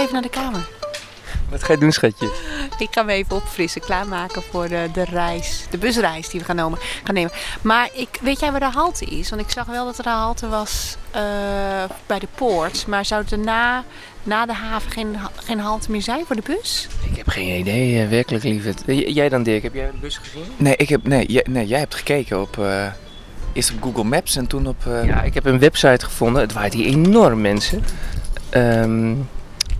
even naar de kamer. Wat ga je doen, schatje? Ik ga me even opfrissen, klaarmaken voor de, de reis. De busreis die we gaan nemen. Gaan nemen. Maar ik, weet jij waar de halte is? Want ik zag wel dat er een halte was eh, bij de poort. Maar zou er na, na de haven geen, geen halte meer zijn voor de bus? Ik heb geen idee, eh, werkelijk lieverd. J- Jij dan, Dirk? Heb jij de bus gezien? Nee, ik heb, nee, jij, nee, jij hebt gekeken op, eh, eerst op Google Maps en toen op... eh, Ja, ik heb een website gevonden. Het waait hier enorm, mensen. Ehm,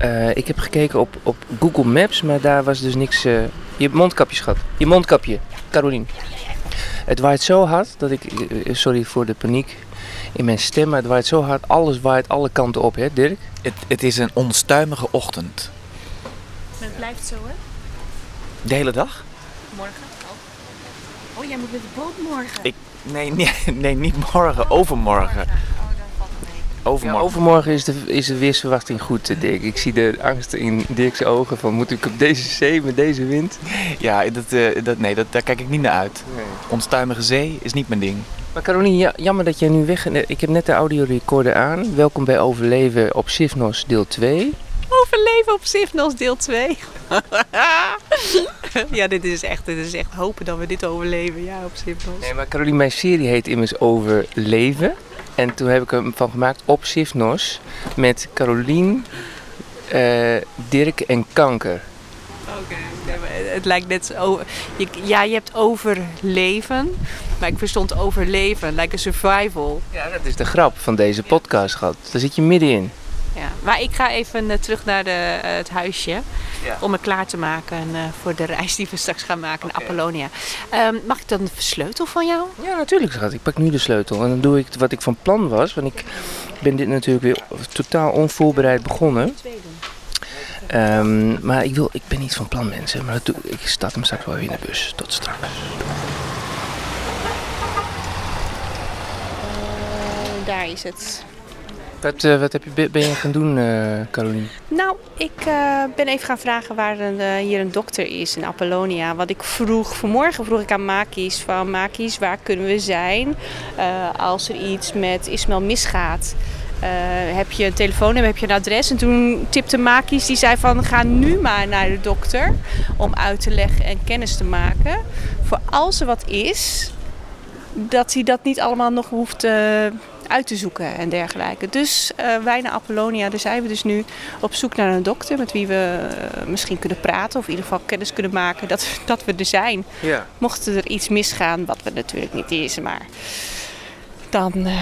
eh, ik heb gekeken op, op Google Maps, maar daar was dus niks... eh, je mondkapje, schat. Je mondkapje, Carolien. Het waait zo hard dat ik... eh, Sorry voor de paniek in mijn stem, maar het waait zo hard. Alles waait alle kanten op, hè, Dirk? het, het is een onstuimige ochtend. Maar het blijft zo, hè? De hele dag? Morgen? Oh, oh jij moet met de boot morgen. Ik, nee, nee, nee, niet morgen, overmorgen. Ja, Overmorgen. is de, is de weersverwachting goed, eh, Dirk. Ik zie de angst in Dirk's ogen van moet ik op deze zee met deze wind? Ja, dat, eh, dat, nee, dat, daar kijk ik niet naar uit. Onstuimige zee is niet mijn ding. Maar Carolien, ja, jammer dat jij nu weg... eh, Ik heb net de audiorecorder aan. Welkom bij Overleven op Sifnos deel 2. Overleven op Sifnos deel 2. ja, dit is, echt, dit is echt hopen dat we dit overleven. Ja, op Sifnos. Nee, maar Carolien, mijn serie heet immers Overleven. En toen heb ik hem van gemaakt op Sifnos met Carolien, eh, Dirk en Kanker. Oké, het lijkt net zo... Je, ja, je hebt overleven. Maar ik verstond overleven, like a survival. Ja, dat is de grap van deze podcast, schat. Daar zit je middenin. Ja, maar ik ga even eh, terug naar de, eh, het huisje. Ja. Om me klaar te maken eh, voor de reis die we straks gaan maken naar Apollonia. Ehm, mag ik dan de sleutel van jou? Ja, natuurlijk schat. Ik pak nu de sleutel en dan doe ik wat ik van plan was. Want ik ben dit natuurlijk weer totaal onvoorbereid begonnen. Ehm, maar ik, wil, ik ben niet van plan mensen. Maar dat doe, ik start hem straks wel weer in de bus. Tot straks. daar is het. Wat, eh, wat heb je, ben je gaan doen, eh Carolien? Nou, ik eh, ben even gaan vragen waar een, hier een dokter is in Apollonia. Want ik vroeg, vanmorgen vroeg ik aan Makis van Makis, waar kunnen we zijn als er iets met Ismail misgaat? Heb je een telefoonnummer, heb je een adres? En toen tipte Makis, die zei van ga nu maar naar de dokter om uit te leggen en kennis te maken. Voor als er wat is, dat hij dat niet allemaal nog hoeft uit te zoeken en dergelijke. Dus eh, wij naar Apollonia, daar zijn we dus nu op zoek naar een dokter met wie we eh, misschien kunnen praten of in ieder geval kennis kunnen maken dat, dat we er zijn. Ja. Mocht er iets misgaan, wat we natuurlijk niet is, maar dan eh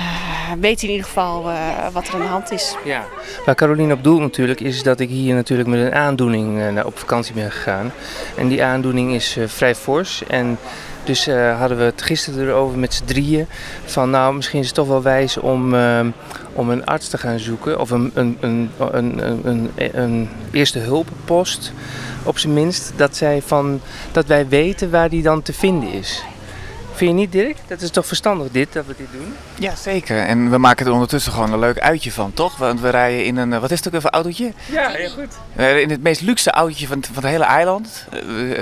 weet hij in ieder geval eh, wat er aan de hand is. ja. Waar Carolien op doelt natuurlijk is dat ik hier natuurlijk met een aandoening eh, naar- op vakantie ben gegaan. En die aandoening is eh, vrij fors. En dus eh, hadden we het gisteren erover met z'n drieën. Van nou, misschien is het toch wel wijs om, om een arts te gaan zoeken. Of een, een, een, een, een, een, een eerste hulppost op zijn minst. Dat, zij van, dat wij weten waar die dan te vinden is. Vind je niet Dirk? Dat is toch verstandig dit, dat we dit doen? Ja, zeker. En we maken er ondertussen gewoon een leuk uitje van, toch? Want we rijden in een, eh, wat is het ook even, autootje? Ja, heel goed. We rijden in het meest luxe autootje van, van het hele eiland. Eh,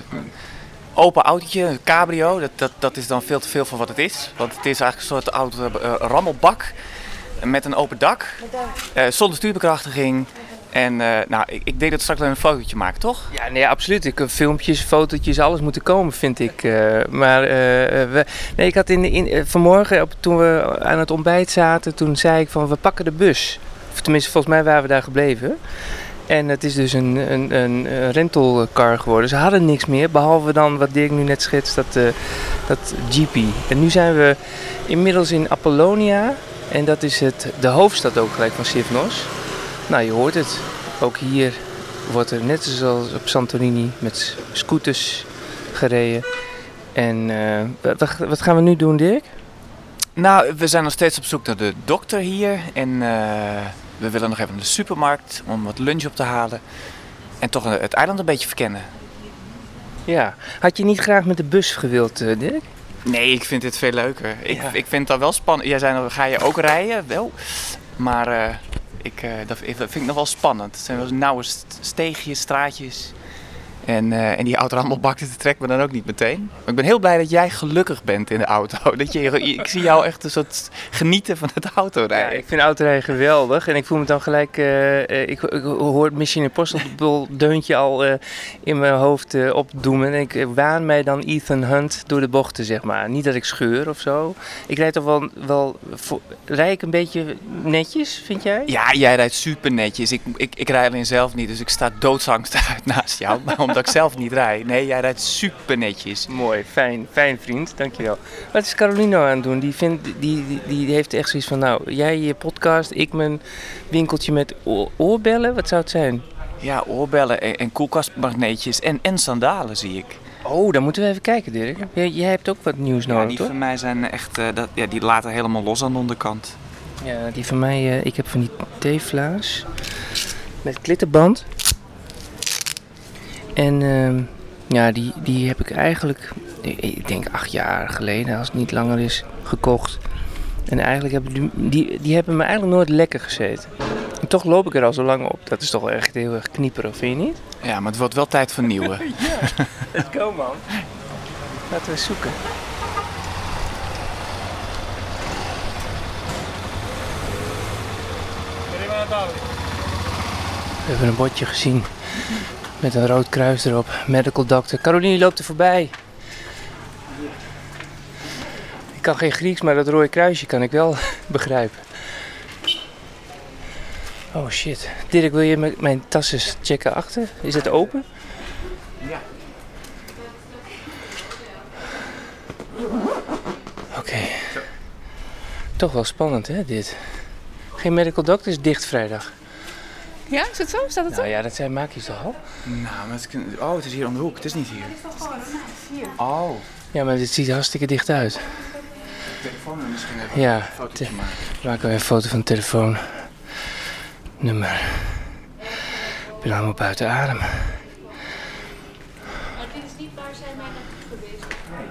open autootje, een cabrio. Dat, dat, dat is dan veel te veel voor wat het is. Want het is eigenlijk een soort auto, eh, rammelbak met een open dak. eh, zonder stuurbekrachtiging. En eh, nou, ik, ik denk dat we straks wel een fotootje maken, toch? Ja, nee, absoluut. Ik filmpjes, fotootjes, alles moeten komen, vind ik. eh, maar eh, we, nee, ik had in, in, vanmorgen, op, toen we aan het ontbijt zaten, toen zei ik van we pakken de bus. Of tenminste, volgens mij waren we daar gebleven. En het is dus een, een, een, rentalcar geworden. Ze hadden niks meer, behalve dan wat Dirk nu net schetst, dat, dat GP. En nu zijn we inmiddels in Apollonia. En dat is het, de hoofdstad ook gelijk van Sifnos. Nou, je hoort het. Ook hier wordt er net zoals op Santorini met scooters gereden. En eh, wat, wat gaan we nu doen, Dirk? Nou, we zijn nog steeds op zoek naar de dokter hier. En eh, we willen nog even naar de supermarkt om wat lunch op te halen. En toch eh, het eiland een beetje verkennen. Ja. Had je niet graag met de bus gewild, Dirk? Nee, ik vind dit veel leuker. Ik, Ja. ik vind dat wel spannend. Jij zei ga je ook rijden? Wel. Maar ik, eh, dat, dat vind ik nog wel spannend. Het zijn wel nauwe st- steegjes, straatjes. En, eh, en die auto rammelbak, dat trekt me dan ook niet meteen. Maar ik ben heel blij dat jij gelukkig bent in de auto. Dat je, ik zie jou echt een soort genieten van het Ja, autorijden. ik vind autorijden geweldig en ik voel me dan gelijk, eh, eh, ik, ik hoor het Mission Impossible deuntje al in mijn hoofd opdoemen. En ik waan mij dan Ethan Hunt door de bochten, zeg maar. Niet dat ik scheur of zo. Ik rijd toch wel, wel voor, rij ik een beetje netjes, vind jij? Ja, jij rijdt super netjes. Ik, ik, ik rijd alleen zelf niet, dus ik sta doodsangst uit naast jou. Omdat ik zelf niet rijd. Nee, jij rijdt super netjes. Mooi, fijn, fijn vriend, dankjewel. Wat is Carolino aan het doen? Die, vindt, die, die, die heeft echt zoiets van, nou, jij je podcast, ik mijn winkeltje met oor- oorbellen, wat zou het zijn? Ja, oorbellen en, en koelkastmagneetjes en, en sandalen zie ik. Oh, dan moeten we even kijken, Dirk. Jij, jij hebt ook wat nieuws Ja, nodig, die toch? van mij zijn echt, eh, dat, ja, die laten helemaal los aan de onderkant. Ja, die van mij, eh, ik heb van die theefla's met klittenband. En ehm, ja, die, die heb ik eigenlijk, ik- denk acht jaar geleden, als het niet langer is, gekocht. En eigenlijk hebben die, die, die hebben me eigenlijk nooit lekker gezeten. En toch loop ik er al zo lang op. Dat is toch wel echt heel erg knieperig, vind je niet? Ja, maar het wordt wel tijd voor nieuwe. Let's go man. Laten we zoeken. We hebben een bordje gezien met een rood kruis erop. Medical doctor. Caroline loopt er voorbij. Ik kan geen Grieks, maar dat rode kruisje kan ik wel begrijpen. Oh shit. Dirk, wil je mijn- mijn tas eens checken achter? Is het open? Ja. Oké. Toch wel spannend, hè, dit. Geen medical doctor is dicht vrijdag. Ja, is het zo? Staat het Nou ja, dat zijn maakjes toch al? Nou, maar het, is- oh, het is hier om de hoek. Het is niet hier. Oh. Ja, maar dit ziet er hartstikke dicht uit. Telefoon misschien even Ja, een foto te- maken. maken we een foto van de telefoon. Nummer. Ik ben allemaal buiten adem.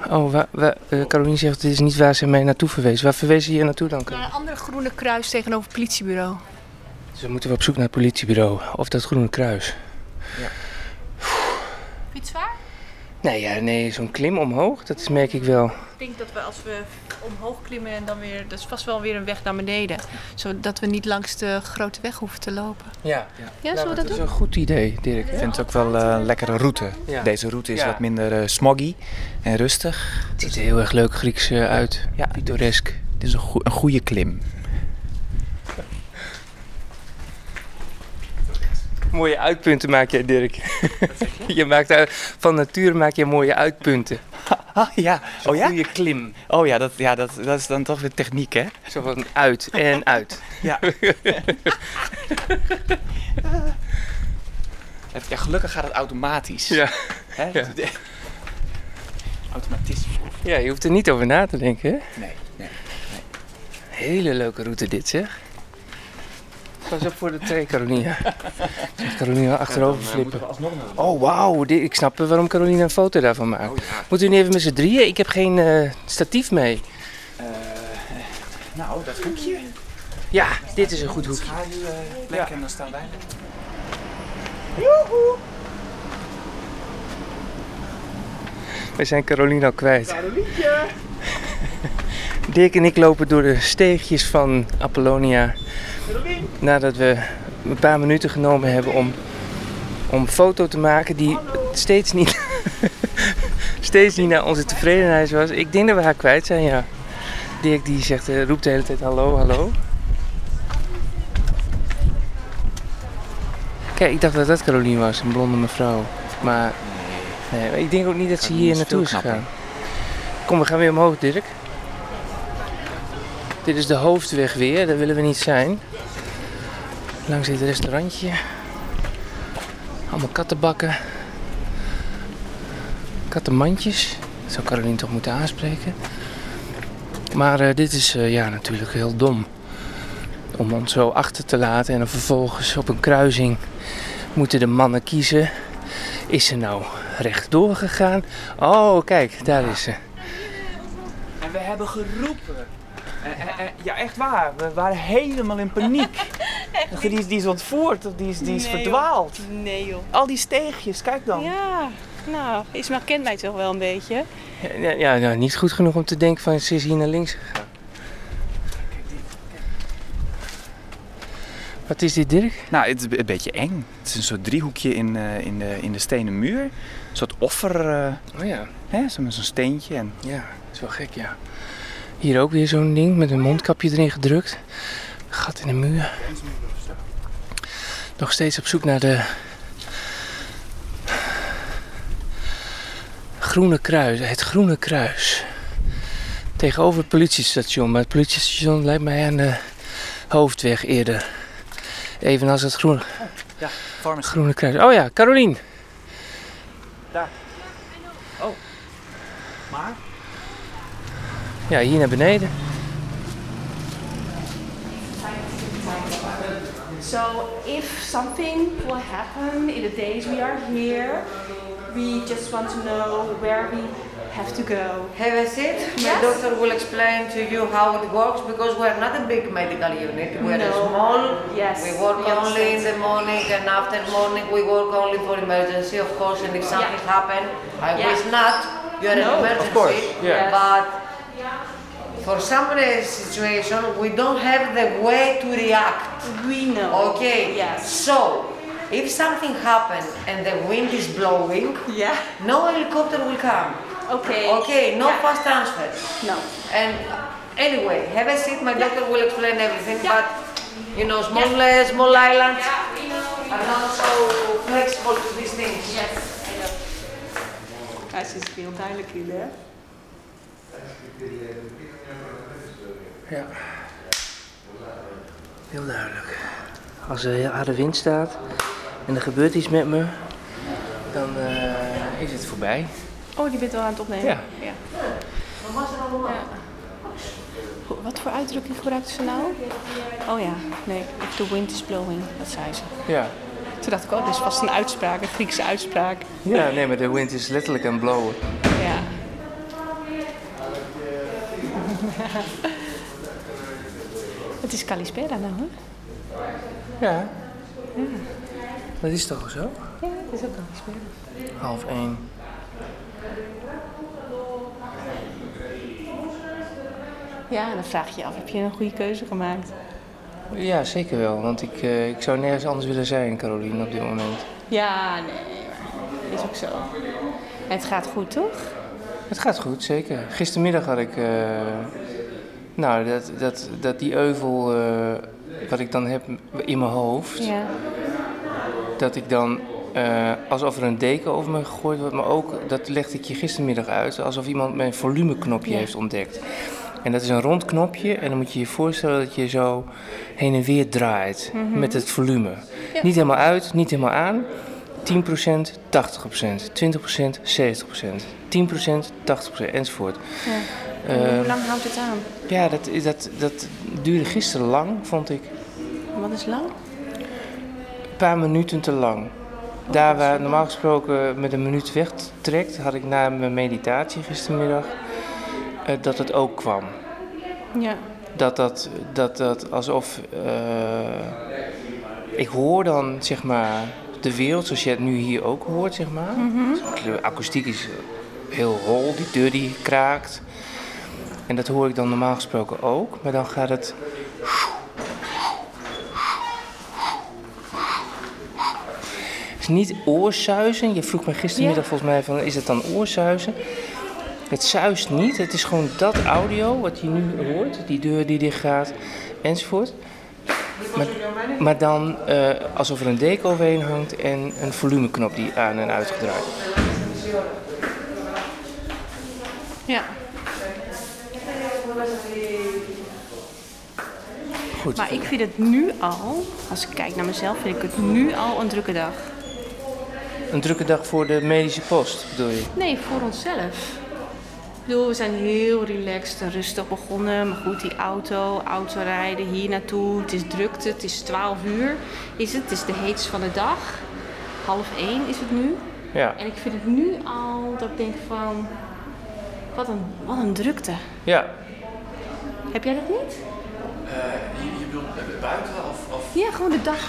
Oh, wa, wa, eh, Caroline zegt, dit is niet waar ze mij naartoe verwezen. Waar verwezen ze hier naartoe dan? Naar een andere groene kruis tegenover het politiebureau. Dus we moeten op zoek naar het politiebureau. Of dat groene kruis. Vind je het zwaar? Nee, ja, nee zo'n klim omhoog, dat is, merk ik wel. Ik denk dat we als we omhoog klimmen en dan weer... Dat is vast wel weer een weg naar beneden. Zodat we niet langs de grote weg hoeven te lopen. Ja, Ja, zullen we dat is doen? een goed idee, Dirk. Ik vind het ook wel eh, een lekkere route. Ja. Deze route is Ja. wat minder eh, smoggy en rustig. Het ziet er heel erg leuk Grieks eh, uit. Ja. Pittoresk. Het is een, een goede klim. Mooie uitpunten maak jij, Dirk. je maakt uit, van nature maak je mooie uitpunten. Ah, ja. Oh ja? Goede klim. Oh ja, dat, ja dat, dat is dan toch weer techniek, hè? Zo van uit en uit. Ja. Gelukkig gaat het automatisch. Ja. Hè? Ja. Automatisme. ja, je hoeft er niet over na te denken. Hè? Nee, nee. Hele leuke route dit zeg. Pas op voor de twee, Carolina. Carolina achterover flippen. Oh, wauw. Ik snap waarom Carolina een foto daarvan maakt. Oh ja. Moeten we nu even met z'n drieën? Ik heb geen eh, statief mee. Eh, nou, dat hoekje. Ja, dit is een goed hoekje. Ja. en dan staan wij er. We zijn Carolina al kwijt. Dirk en ik lopen door de steegjes van Apollonia. Nadat we een paar minuten genomen hebben om, om een foto te maken die steeds niet, steeds niet naar onze tevredenheid was. Ik denk dat we haar kwijt zijn, ja. Dirk die zegt, eh, roept de hele tijd hallo, hallo. Kijk, ik dacht dat dat Caroline was, een blonde mevrouw. Maar Nee, ik denk ook niet dat ze hier naartoe is gegaan. Kom, we gaan weer omhoog, Dirk. Dit is de hoofdweg weer, daar willen we niet zijn. Langs dit restaurantje. Allemaal kattenbakken. Kattenmandjes. Dat zou Caroline toch moeten aanspreken. Maar eh, dit is eh, ja, natuurlijk heel dom. Om ons zo achter te laten en dan vervolgens op een kruising moeten de mannen kiezen. Is ze nou rechtdoor gegaan? Oh, kijk, daar is ze. We hebben geroepen. ja, echt waar. We waren helemaal in paniek. Die is, die is ontvoerd, of die is, die is Nee, verdwaald. joh. Nee joh. Al die steegjes, kijk dan. Ja, nou, Ismael kent mij toch wel een beetje. Ja, ja, niet goed genoeg om te denken van ze is hier naar links gegaan. Wat is dit, Dirk? Nou, het is een beetje eng. Het is een soort driehoekje in, eh, in, de, in de stenen muur. Een soort offer, eh, Oh ja, hè, zo met zo'n steentje. En... ja, is wel gek, ja. Hier ook weer zo'n ding met een mondkapje erin gedrukt. Gat in de muur. Nog steeds op zoek naar de Groene Kruis, het Groene Kruis. Tegenover het politiestation, maar het politiestation lijkt mij aan de hoofdweg eerder. Evenals het Groene, Ja, pharmacy. groene Kruis. Oh ja, Carolien. Maar? Ja, hier naar beneden. So if something will happen in the days we are here, we just want to know where we have to go. Have a seat. My Yes. doctor will explain to you how it works because we're not a big medical unit. We're No. small. Yes, We work we only in the morning and after morning we work only for emergency, of course. And if something Yeah. happen, I Yeah. wish not. You're No, an of course, yeah. But for some situation, we don't have the way to react. We know. Okay. Yes. So, if something happen and the wind is blowing, Yeah. no helicopter will come. Okay. Okay, no Yeah. fast transfer. No. And anyway, have a seat. My doctor will explain everything. Yeah. But you know, small uh, small islands are not so flexible to these things. Yes. Ja, ze is heel duidelijk in, hè? Ja. Heel duidelijk. Als er heel harde wind staat en er gebeurt iets met me, dan eh, is het voorbij. Oh, die bent wel aan het opnemen? Ja. ja. Ho- Wat voor uitdrukking gebruikte ze nou? Oh ja, nee, if the wind is blowing, dat zei ze. Ja. Toen dacht ik, oh, dit is vast een uitspraak, een Griekse uitspraak. Ja, nee, maar de wind is letterlijk aan het blowen. Ja. Het is Kalispera nou, hè? Ja. Dat is toch zo? Ja, het is ook Kalispera. Half één. Ja, en dan vraag je je af, heb je een goede keuze gemaakt? Ja, zeker wel. Want ik, eh, ik zou nergens anders willen zijn, Caroline, op dit moment. Ja, nee, maar is ook zo. En het gaat goed, toch? Het gaat goed, zeker. Gistermiddag had ik... eh, nou, dat, dat, dat die euvel eh, wat ik dan heb in mijn hoofd... Ja. dat ik dan eh, alsof er een deken over me gegooid wordt, maar ook, dat legde ik je gistermiddag uit, alsof iemand mijn volumeknopje Ja. heeft ontdekt. En dat is een rond knopje en dan moet je je voorstellen dat je zo heen en weer draait met het volume. Ja. Niet helemaal uit, niet helemaal aan. 10%, 80%, 20%, 70%, 10%, 80% enzovoort. ja. Hoe lang houdt het aan? ja, dat, dat, dat duurde gisteren lang, vond ik. Wat is lang? Een paar minuten te lang. Daar waar normaal gesproken met een minuut wegtrekt, had ik na mijn meditatie gistermiddag eh, dat het ook kwam. Ja. Dat dat, dat, dat alsof. eh, ik hoor dan zeg maar de wereld zoals je het nu hier ook hoort, zeg maar. De akoestiek is heel hol, die deur die kraakt. En dat hoor ik dan normaal gesproken ook, maar dan gaat het. Het is niet oorzuizen. Je vroeg me gistermiddag volgens mij van, is het dan oorzuizen? Het zuist niet. Het is gewoon dat audio wat je nu hoort. Die deur die dicht gaat enzovoort. Maar, maar dan eh, alsof er een deken overheen hangt en een volumeknop die aan en uitgedraaid. Ja. Goed. Maar ik vind het nu al, als ik kijk naar mezelf, vind ik het nu al een drukke dag. Een drukke dag voor de medische post, bedoel je? Nee, voor onszelf. Ik bedoel, we zijn heel relaxed en rustig begonnen. Maar goed, die auto, autorijden hier naartoe. Het is drukte, het is 12 uur. Is het? Het is de heetste van de dag. Half één is het nu. Ja. En ik vind het nu al dat ik denk van... Wat een, wat een drukte. Ja. Heb jij dat niet? Je, je bedoelt buiten of, of... Ja, gewoon de dag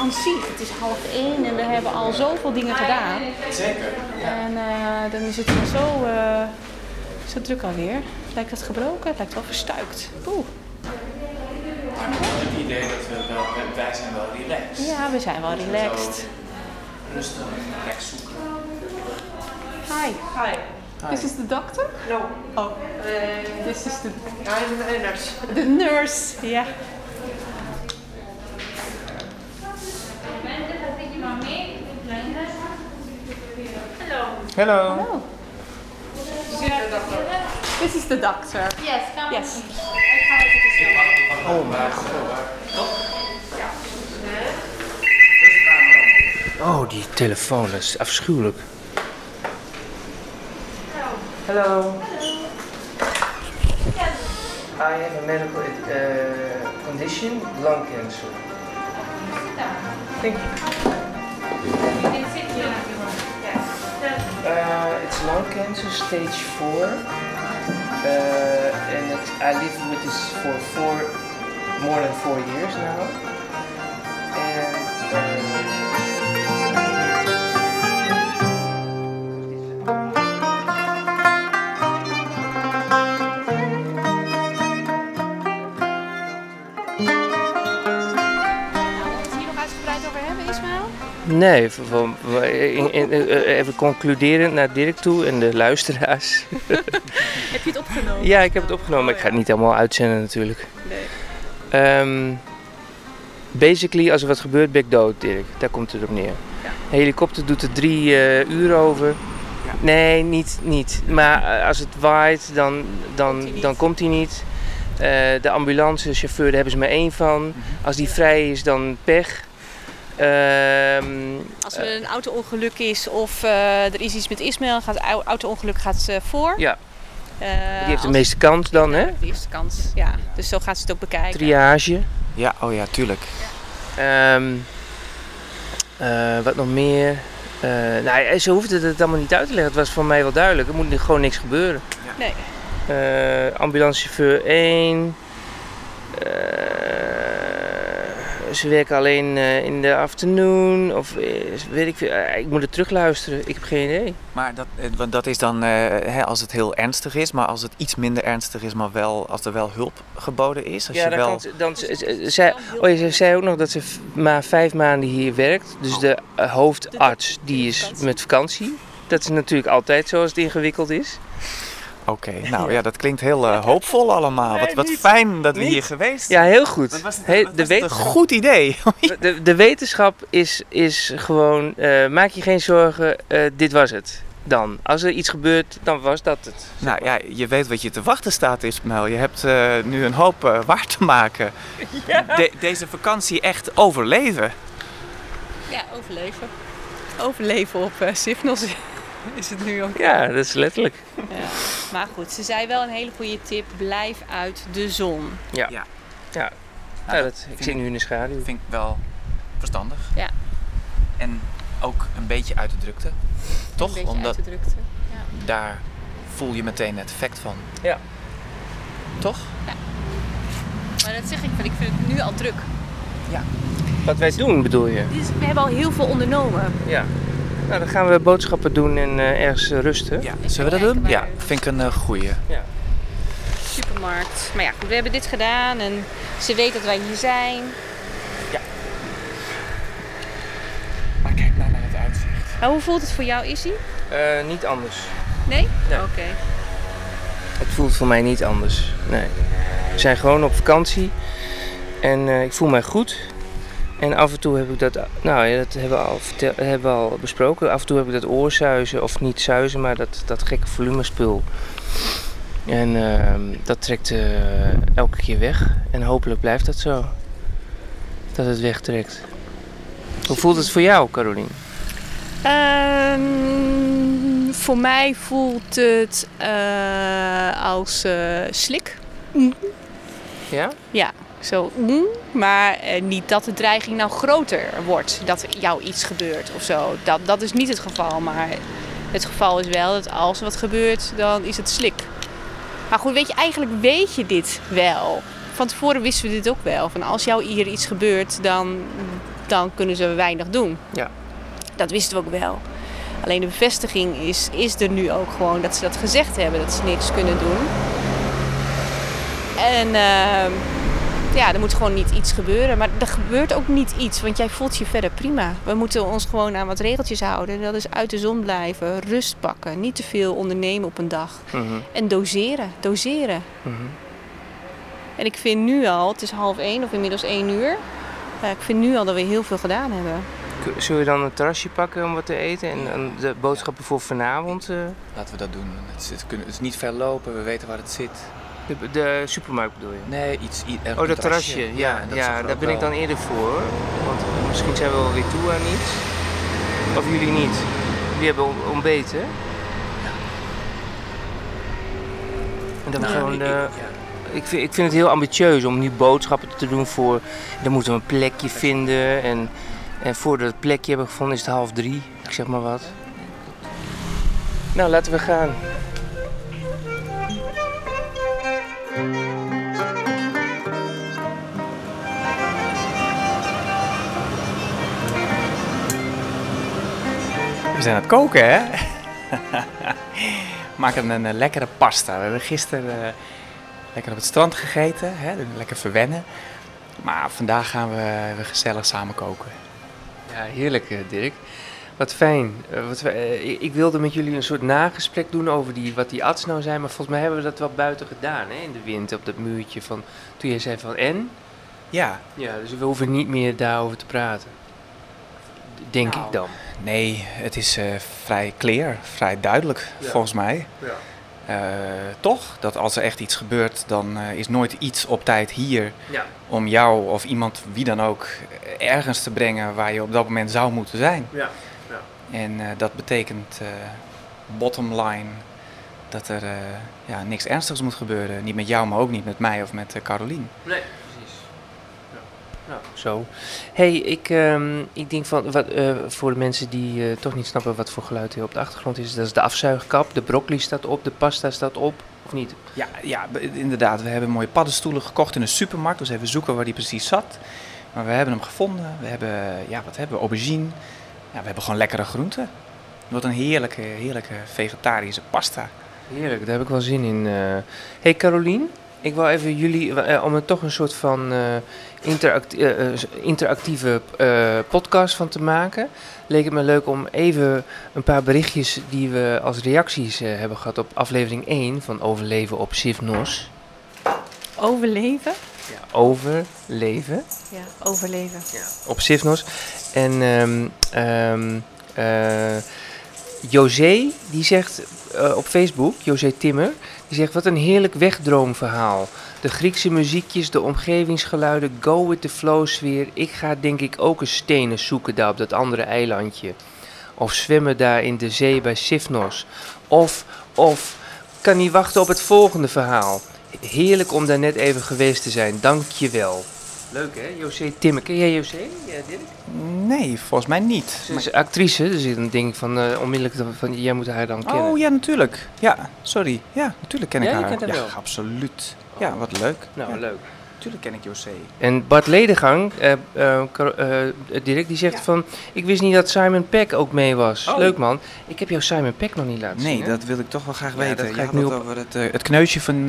aan zich. Het is half één en we hebben al zoveel dingen gedaan. Zeker. En eh, dan is het zo, eh, zo druk alweer. Lijkt dat gebroken? Het lijkt wel verstuikt. Oeh. Maar het idee dat we wel, wij zijn wel relaxed. Ja, we zijn wel relaxed. Rustig en relax zoeken. Hi. Hi. This is the doctor? No. Oh, Uh, this is the, I'm a nurse. the nurse. Ja. Hello. Oh. This is the doctor. Yes, come. Yes. Oh mijn god. Oh, die telefoon, is afschuwelijk. Hello. Hello. I have a medical uh, condition, lung cancer. Thank you. You can sit here if you want. Uh, it's lung cancer, stage four. Uh, and I live with this for four, more than four years now. Nee, eh, even concluderend naar Dirk toe en de luisteraars. Heb je het opgenomen? Ja, ik heb het opgenomen, maar ik ga het niet helemaal uitzenden natuurlijk. Nee. Ehm, basically, als er wat gebeurt, ben ik dood, Dirk. Daar komt het op neer. Ja. Een helikopter doet er drie eh, uur over. Nee, niet, niet. Maar eh, als het waait, dan, dan, Komt hij niet. dan komt hij niet. Eh, de ambulancechauffeur, daar hebben ze maar één van. Als die vrij is, dan pech. Ehm, Als er een auto-ongeluk is of eh, er is iets met Ismaël, gaat het auto-ongeluk gaat ze voor. Ja. Eh, die heeft de meeste kans dan, hè? De eerste kans, ja. Dus zo gaat ze het ook bekijken. Triage. Ja, oh ja, tuurlijk. Ehm, eh, wat nog meer? Eh, nou, ze hoefde het allemaal niet uit te leggen. Het was voor mij wel duidelijk. Er moet nu gewoon niks gebeuren. Nee. Eh, ambulancechauffeur 1. Eh, ze werken alleen eh, in de afternoon. Of eh, weet ik veel. Ik moet het terugluisteren. Ik heb geen idee. Maar dat, want dat is dan hè, als het heel ernstig is, maar als het iets minder ernstig is, maar wel als er wel hulp geboden is. Als ja, je dan wel... kan ze, dan, zij, oh, ze zei ook nog dat ze maar vijf maanden hier werkt. Dus de hoofdarts die is met vakantie. Dat is natuurlijk altijd zo als het ingewikkeld is. Oké, nou ja, dat klinkt heel eh, hoopvol allemaal. Nee, wat wat niet. fijn dat we Niet. hier geweest Ja, heel goed. Wat was het, He- wat de, was het een goed idee. de, de wetenschap is, is gewoon, eh, maak je geen zorgen, eh, dit was het. Dan, als er iets gebeurt, dan was dat het. nou ja, je weet wat je te wachten staat, Ismaël. Je hebt eh, nu een hoop eh, waar te maken. De- deze vakantie echt overleven. Ja, overleven. Overleven op uh, Sifnos is het nu ook. Ja, dat is letterlijk. Ja. Maar goed, ze zei wel een hele goede tip. Blijf uit de zon. Ja. Ja. ja. Nou, Ja, dat dat, ik zit ik- nu in de schaduw. vind ik wel verstandig. Ja. En ook een beetje uit de drukte. Toch? Een beetje Omdat uit de drukte. Ja. daar voel je meteen het effect van. Ja. Toch? Maar dat zeg ik, want ik vind het nu al druk. Wat wij doen, bedoel je? Dus we hebben al heel veel ondernomen. Ja. Nou, dan gaan we boodschappen doen en eh, ergens eh, rusten. Ja. Zullen we dat doen? Ja, vind ik een eh, goeie. Supermarkt. Maar ja, goed, we hebben dit gedaan en ze weet dat wij hier zijn. Maar kijk nou naar het uitzicht. Maar hoe voelt het voor jou, Issy? Eh, niet anders. Nee? Nee. Oké. Het voelt voor mij niet anders. Nee. We zijn gewoon op vakantie. En eh, ik voel mij goed. En af en toe heb ik dat, nou ja, dat hebben we al, vertel, hebben we al besproken. Af en toe heb ik dat oorzuizen, of niet zuizen, maar dat, dat gekke volumespul. En ehm, dat trekt eh, elke keer weg. En hopelijk blijft dat zo. Dat het wegtrekt. Hoe voelt het voor jou, Caroline? Ehm, voor mij voelt het eh, als eh, slik. Ja? Ja, zo. mm, Maar eh, niet dat de dreiging nou groter wordt. Dat jou iets gebeurt of zo. Dat, dat is niet het geval. Maar het geval is wel dat als er wat gebeurt, dan is het slik. Maar goed, weet je, eigenlijk weet je dit wel van tevoren wisten we dit ook wel. Van als jou hier iets gebeurt, dan, dan kunnen ze weinig doen. Ja. Dat wisten we ook wel. Alleen de bevestiging is, is er nu ook gewoon dat ze dat gezegd hebben, dat ze niks kunnen doen. En ehm, ja, er moet gewoon niet iets gebeuren. Maar er gebeurt ook niet iets, want jij voelt je verder prima. We moeten ons gewoon aan wat regeltjes houden. En dat is uit de zon blijven, rust pakken, niet te veel ondernemen op een dag. Mhm, En doseren, doseren. mhm. En ik vind nu al, het is half één of inmiddels één uur. eh, ik vind nu al dat we heel veel gedaan hebben. Zullen we dan een terrasje pakken om wat te eten en, de boodschappen voor vanavond? eh, Laten we dat doen. Het is, het is niet ver lopen, we weten waar het zit. De, de supermarkt bedoel je? Nee, iets... i- er- Oh, dat terrasje. Ja, ja, daar ben ik dan eerder voor. Want misschien zijn we wel weer toe aan iets. Of jullie niet. Jullie hebben on- ontbeten. En dan Nou, gewoon... ik- ik- ja. ik, vind, ik vind het heel ambitieus om nu boodschappen te doen voor... Dan moeten we een plekje vinden. En, en voordat we het plekje hebben gevonden is het half drie. Ik zeg maar wat. Nou, laten we gaan. We zijn aan het koken, hè? We maken een, eh, lekkere pasta. We hebben gisteren eh, lekker op het strand gegeten, hè? lekker verwennen. Maar vandaag gaan we, we gezellig samen koken. Ja, heerlijk eh, Dirk. Wat fijn. Wat, ik, ik wilde met jullie een soort nagesprek doen over die, wat die ads nou zijn. Maar volgens mij hebben we dat wel buiten gedaan hè, in de wind op dat muurtje. Van, toen jij zei van en? Ja, Ja, dus we hoeven niet meer daarover te praten. Denk Nou. ik dan. Nee, het is eh, vrij clear, vrij duidelijk Ja. volgens mij. Ja. Eh, toch, dat als er echt iets gebeurt, dan eh, is nooit iets op tijd hier Ja. om jou of iemand, wie dan ook, ergens te brengen waar je op dat moment zou moeten zijn. Ja. En eh, dat betekent, bottom line, dat er ja, niks ernstigs moet gebeuren. Niet met jou, maar ook niet met mij of met Carolien. Nee. Ja. Nou, zo. hey, ik, ehm, ik denk van, wat, eh, voor de mensen die eh, toch niet snappen wat voor geluid hier op de achtergrond is. Dat is de afzuigkap, de broccoli staat op, de pasta staat op, of niet? Ja, ja, inderdaad. We hebben mooie paddenstoelen gekocht in een supermarkt. Dus even zoeken waar die precies zat. Maar we hebben hem gevonden. We hebben, ja, wat hebben we? Aubergine. Ja, we hebben gewoon lekkere groenten. Wordt een heerlijke, heerlijke vegetarische pasta. Heerlijk, daar heb ik wel zin in. eh. hey Carolien, ik wil even jullie, eh, om er toch een soort van eh, interact- eh, eh, interactieve eh, podcast van te maken, leek het me leuk om even een paar berichtjes die we als reacties eh, hebben gehad op aflevering 1 van Overleven op Sivnos. Overleven? Ja, overleven Ja, overleven. op Sivnos. En ehm ehm eh, José, die zegt eh, op Facebook, José Timmer, die zegt wat een heerlijk wegdroomverhaal. De Griekse muziekjes, de omgevingsgeluiden, go with the flow sfeer. Ik ga denk ik ook een stenen zoeken daar op dat andere eilandje. Of zwemmen daar in de zee bij Sifnos. Of, of, kan niet wachten op het volgende verhaal. Heerlijk om daar net even geweest te zijn, dank je wel. Leuk hè, José Timmer. Ken jij José? Ja, Dirk? Nee, volgens mij niet. Ze is actrice, dus dan denk ik van eh, onmiddellijk van, jij moet haar dan kennen. Oh ja, natuurlijk. Ja, sorry. Ja, natuurlijk ken ik Ja, haar. kent haar ja, wel. absoluut. Ja, wat leuk. Nou, ja, leuk. Natuurlijk ken ik José. En Bart Ledegang, eh, eh, eh, Dirk, die zegt Ja. van... Ik wist niet dat Simon Peck ook mee was. Oh. Leuk man. Ik heb jou Simon Peck nog niet laten zien. Nee, dat wil ik toch wel graag Ja, weten. dat ga ik nu op- over het, eh, het kneusje van...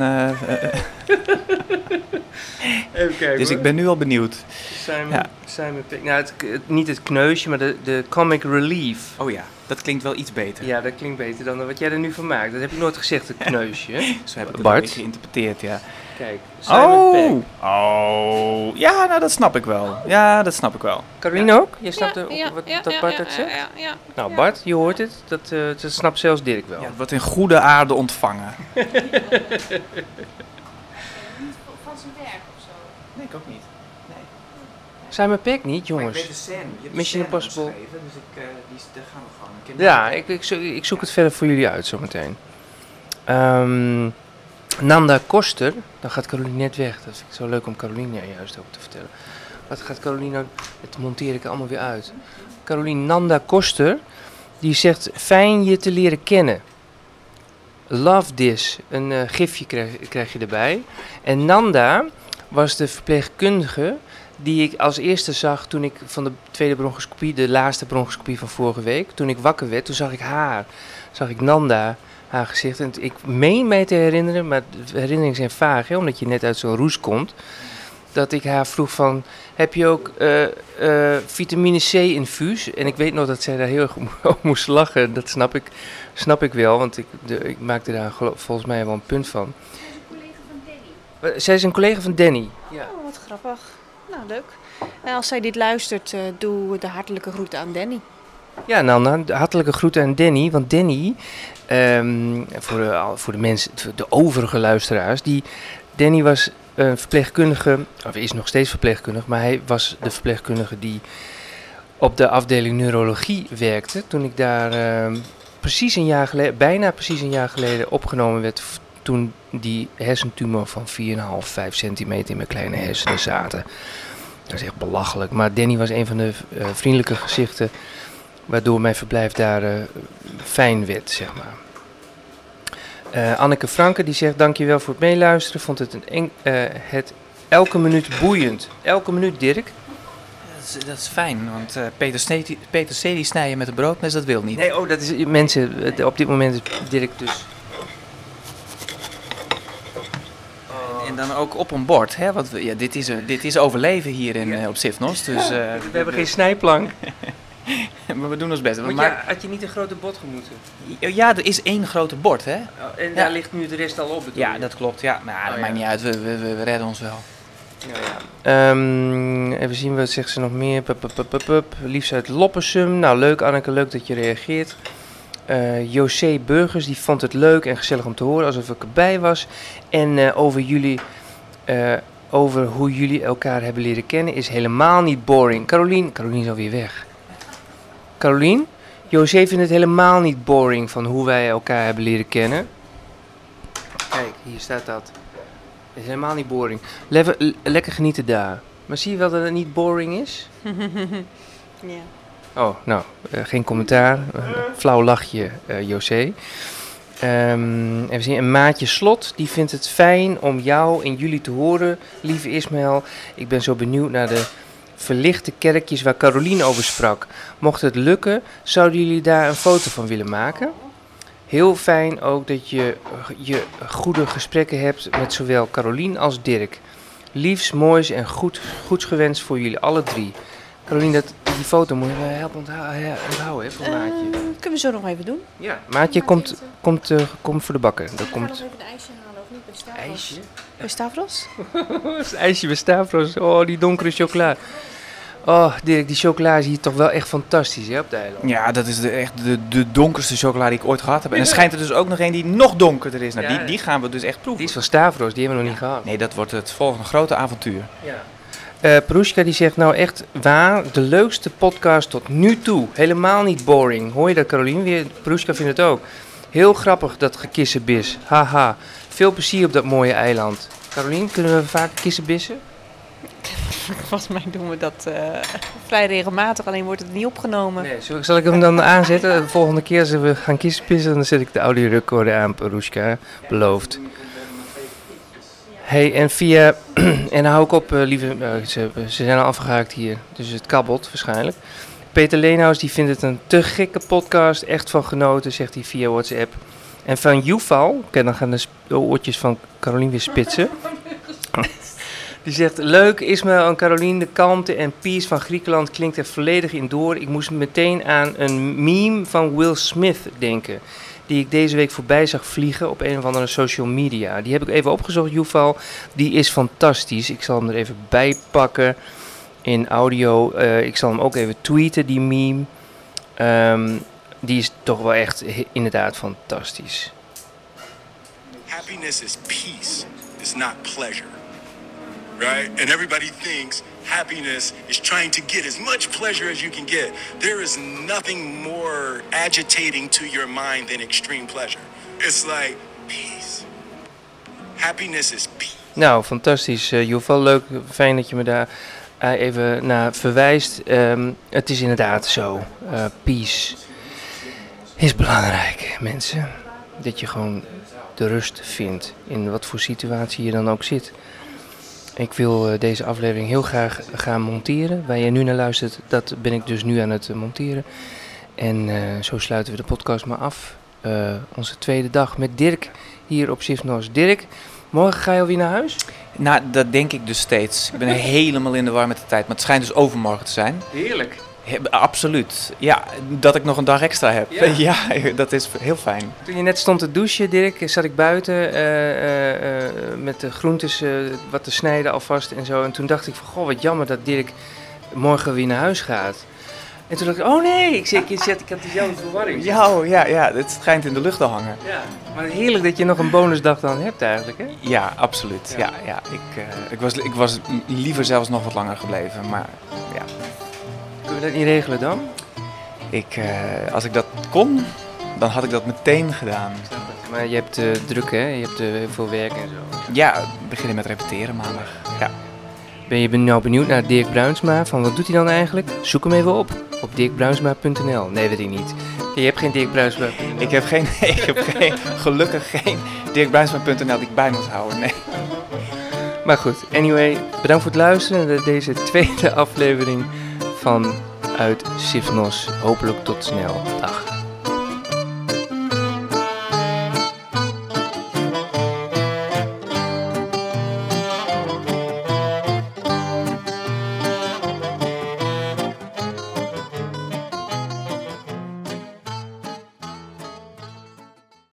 Even kijken dus ik ben nu al benieuwd. Simon, Ja. Simon Peck. Nou, het, het- niet het kneusje, maar de, de comic relief. Oh ja, dat klinkt wel iets beter. Ja, dat klinkt beter dan wat jij er nu van maakt. Dat heb ik nooit gezegd, het kneusje. Zo heb ik het Bart? Bart. geïnterpreteerd, ja. Kijk, Simon Peck. oh, ja, nou dat snap ik wel. Ja, dat snap ik wel. Caroline ook? Jij snapt ook wat, dat Bart dat zegt? Ja, ja. Nou, Bart, je hoort het. Dat, eh, dat snapt zelfs Dirk wel. Ja, het wordt in goede aarde ontvangen. Van zijn werk of zo. Nee, ik ook niet. Simon Peck niet, jongens. de scène. Je hebt Mission de scène Impossible. omschreven, Dus ik, eh, die, daar gaan we gewoon. Ja, ik, ik, zo- ik zoek het verder voor jullie uit zometeen. Ehm Nanda Koster, dan gaat Caroline net weg. Dat vind ik zo leuk om Caroline juist ook te vertellen. Wat gaat Caroline nou, dat monteer ik allemaal weer uit. Caroline Nanda Koster, die zegt fijn je te leren kennen. Love this, een eh, gifje krijg, krijg je erbij. En Nanda, was de verpleegkundige die ik als eerste zag toen ik van de tweede bronchoscopie, de laatste bronchoscopie van vorige week, toen ik wakker werd, toen zag ik haar, zag ik Nanda, haar gezicht. En ik meen mij te herinneren, maar de herinneringen zijn vaag, hè, omdat je net uit zo'n roes komt, dat ik haar vroeg van, heb je ook eh, eh, vitamine C infuus? En ik weet nog dat zij daar heel erg om moest lachen, dat snap ik, snap ik wel, want ik, de, ik maakte daar volgens mij wel een punt van. Eh, Zij is een collega van Danny. Ja. Oh, wat grappig. Nou, leuk. En als zij dit luistert, doe de hartelijke groeten aan Danny. Ja, Nanda, de hartelijke groeten aan Danny. Want Danny, ehm, voor, de, voor de mensen, de overige luisteraars, die, Danny was een verpleegkundige, of is nog steeds verpleegkundige, maar hij was de verpleegkundige die op de afdeling neurologie werkte. Toen ik daar ehm, precies een jaar geleden, bijna precies een jaar geleden opgenomen werd, toen die hersentumor van 4,5, 5 centimeter in mijn kleine hersenen zaten. Dat is echt belachelijk. Maar Danny was een van de eh, vriendelijke gezichten waardoor mijn verblijf daar eh, fijn werd, zeg maar. Eh, Anneke Franke die zegt dankjewel voor het meeluisteren. Vond het, een eng, eh, het elke minuut boeiend. Elke minuut, Dirk. Dat is, dat is fijn, want Peter, Snee, Peter C. die snijden met een broodmes, dat wil niet. Nee, oh, dat is mensen. Op dit moment is Dirk dus. En dan ook op een bord, hè? Want we- ja, dit, is, dit is overleven hier in, op Sifnos. Dus We hebben geen snijplank. maar we doen ons best. Ja, had je niet een grote bot gemoeten? ja, er is één grote bord, hè? Oh, en Ja. daar ligt nu de rest al op. bedoel Ja, je? dat klopt. Ja, maar ja, dat Oh, maakt ja. niet uit. We, we, redden ons wel. Nou ja. Ehm, even zien, wat zegt ze nog meer? Pup, pup, pup, pup, pup. Liefst uit Loppersum. Nou, leuk Anneke, leuk dat je reageert. Eh José Burgers, die vond het leuk en gezellig om te horen, alsof ik erbij was. En eh, over jullie, eh, over hoe jullie elkaar hebben leren kennen, is helemaal niet boring. Carolien, Carolien is alweer weg. Carolien, José vindt het helemaal niet boring van hoe wij elkaar hebben leren kennen. Kijk, hier staat dat. Het is helemaal niet boring. Lever- lekker genieten daar. Maar zie je wel dat het niet boring is? Ja. Oh, nou, eh, geen commentaar. Flauw lachje, eh José. Ehm, even zien, een maatje Slot, die vindt het fijn om jou en jullie te horen, lieve Ismaël. Ik ben zo benieuwd naar de verlichte kerkjes waar Carolien over sprak. Mocht het lukken, zouden jullie daar een foto van willen maken? Heel fijn ook dat je, je goede gesprekken hebt met zowel Carolien als Dirk. Liefs, moois en goed, goeds gewenst voor jullie alle drie. Carolien, dat, die foto moet je wel helpen onthouden, onthouden hè, voor Eh, Maatje. kunnen we zo nog even doen? Ja, Maatje komt, komt, eh, komt voor de bakker. Dat Ik ga komt nog even een ijsje halen, of niet? Bij Stavros. ijsje. Bij Stavros? Ijsje bij Stavros. Oh, die donkere chocola. Oh, Dirk, die chocola is hier toch wel echt fantastisch hè, op de eiland. Ja, dat is de, echt de, de donkerste chocola die ik ooit gehad heb. En er schijnt er dus ook nog een die nog donkerder is. Nou, Ja. die, die gaan we dus echt proeven. Die is van Stavros, die hebben we nog niet gehad. Nee, dat wordt het volgende grote avontuur. Ja. Eh Perushka die zegt nou echt waar, de leukste podcast tot nu toe. Helemaal niet boring. Hoor je dat Carolien weer? Perushka vindt het ook. Heel grappig dat gekissenbis. Haha. Veel plezier op dat mooie eiland. Carolien, kunnen we vaak kissenbissen? Volgens mij doen we dat eh, vrij regelmatig, alleen wordt het niet opgenomen. Nee, zal, ik hem dan aanzetten? De volgende keer als we gaan kissenpissen, dan zet ik de audiorecorder aan, Perushka. Beloofd. Hey, en via... en hou ik op, eh, lieve... eh, ze, ze zijn al afgehaakt hier, dus het kabbelt waarschijnlijk. Peter Leenhuis die vindt het een te gekke podcast. Echt van genoten, zegt hij via WhatsApp. En van Yuval, oké, dan gaan de de oortjes van Carolien weer spitsen. Die zegt, leuk Ismaël en Carolien, de kalmte en peace van Griekenland klinkt er volledig in door. Ik moest meteen aan een meme van Will Smith denken, die ik deze week voorbij zag vliegen op een of andere social media. Die heb ik even opgezocht, Yuval. Die is fantastisch. Ik zal hem er even bij pakken in audio. Eh, ik zal hem ook even tweeten, die meme. Ehm, die is toch wel echt inderdaad fantastisch. Happiness is peace, it's not pleasure. Right? And everybody thinks happiness is trying to get as much pleasure as you can get. There is nothing more agitating to your mind than extreme pleasure. It's like peace. Happiness is peace. Nou, fantastisch. Uh, leuk. Fijn dat je me daar eh, even naar verwijst. Ehm, het is inderdaad zo. Eh, peace is belangrijk, mensen. Dat je gewoon de rust vindt in wat voor situatie je dan ook zit. Ik wil eh, deze aflevering heel graag gaan monteren. Waar je nu naar luistert, dat ben ik dus nu aan het eh, monteren. En eh, zo sluiten we de podcast maar af. Eh, onze tweede dag met Dirk hier op Sifnos. Dirk, morgen ga je alweer naar huis? Nou, dat denk ik dus steeds. Ik ben helemaal in de war met de tijd. Maar het schijnt dus overmorgen te zijn. Heerlijk. Absoluut. Ja, dat ik nog een dag extra heb. Ja. Ja, dat is heel fijn. Toen je net stond te douchen, Dirk, zat ik buiten eh, eh, eh, met de groentes wat te snijden alvast en zo. En toen dacht ik van, goh, wat jammer dat Dirk morgen weer naar huis gaat. En toen dacht ik, oh nee, ik, zeg, ik, zet, ik had diezelfde verwarring. Ja, oh, ja, ja, het schijnt in de lucht te hangen. Ja, maar heerlijk dat je nog een bonusdag dan hebt eigenlijk, hè? Ja, absoluut. Ja, ja, Ik, ik, was, ik was liever zelfs nog wat langer gebleven. Maar ja, Kunnen we dat niet regelen dan? ik, eh, als ik dat kon, dan had ik dat meteen gedaan. Maar je hebt eh, druk, hè? Je hebt heel veel werk en zo. Ja, beginnen met repeteren maandag. Ja. Ben je nou benieuwd naar Dirk Bruinsma? Van wat doet hij dan eigenlijk? Zoek hem even op. Op dirkbruinsma.nl. Nee, weet ik niet. Je hebt geen Dirk Bruinsma. Ik heb, geen, ik heb geen, gelukkig geen dirkbruinsma.nl die ik bij moet houden. Nee. Maar goed, anyway, bedankt voor het luisteren naar deze tweede aflevering van Uit Sifnos. Hopelijk tot snel. Dag.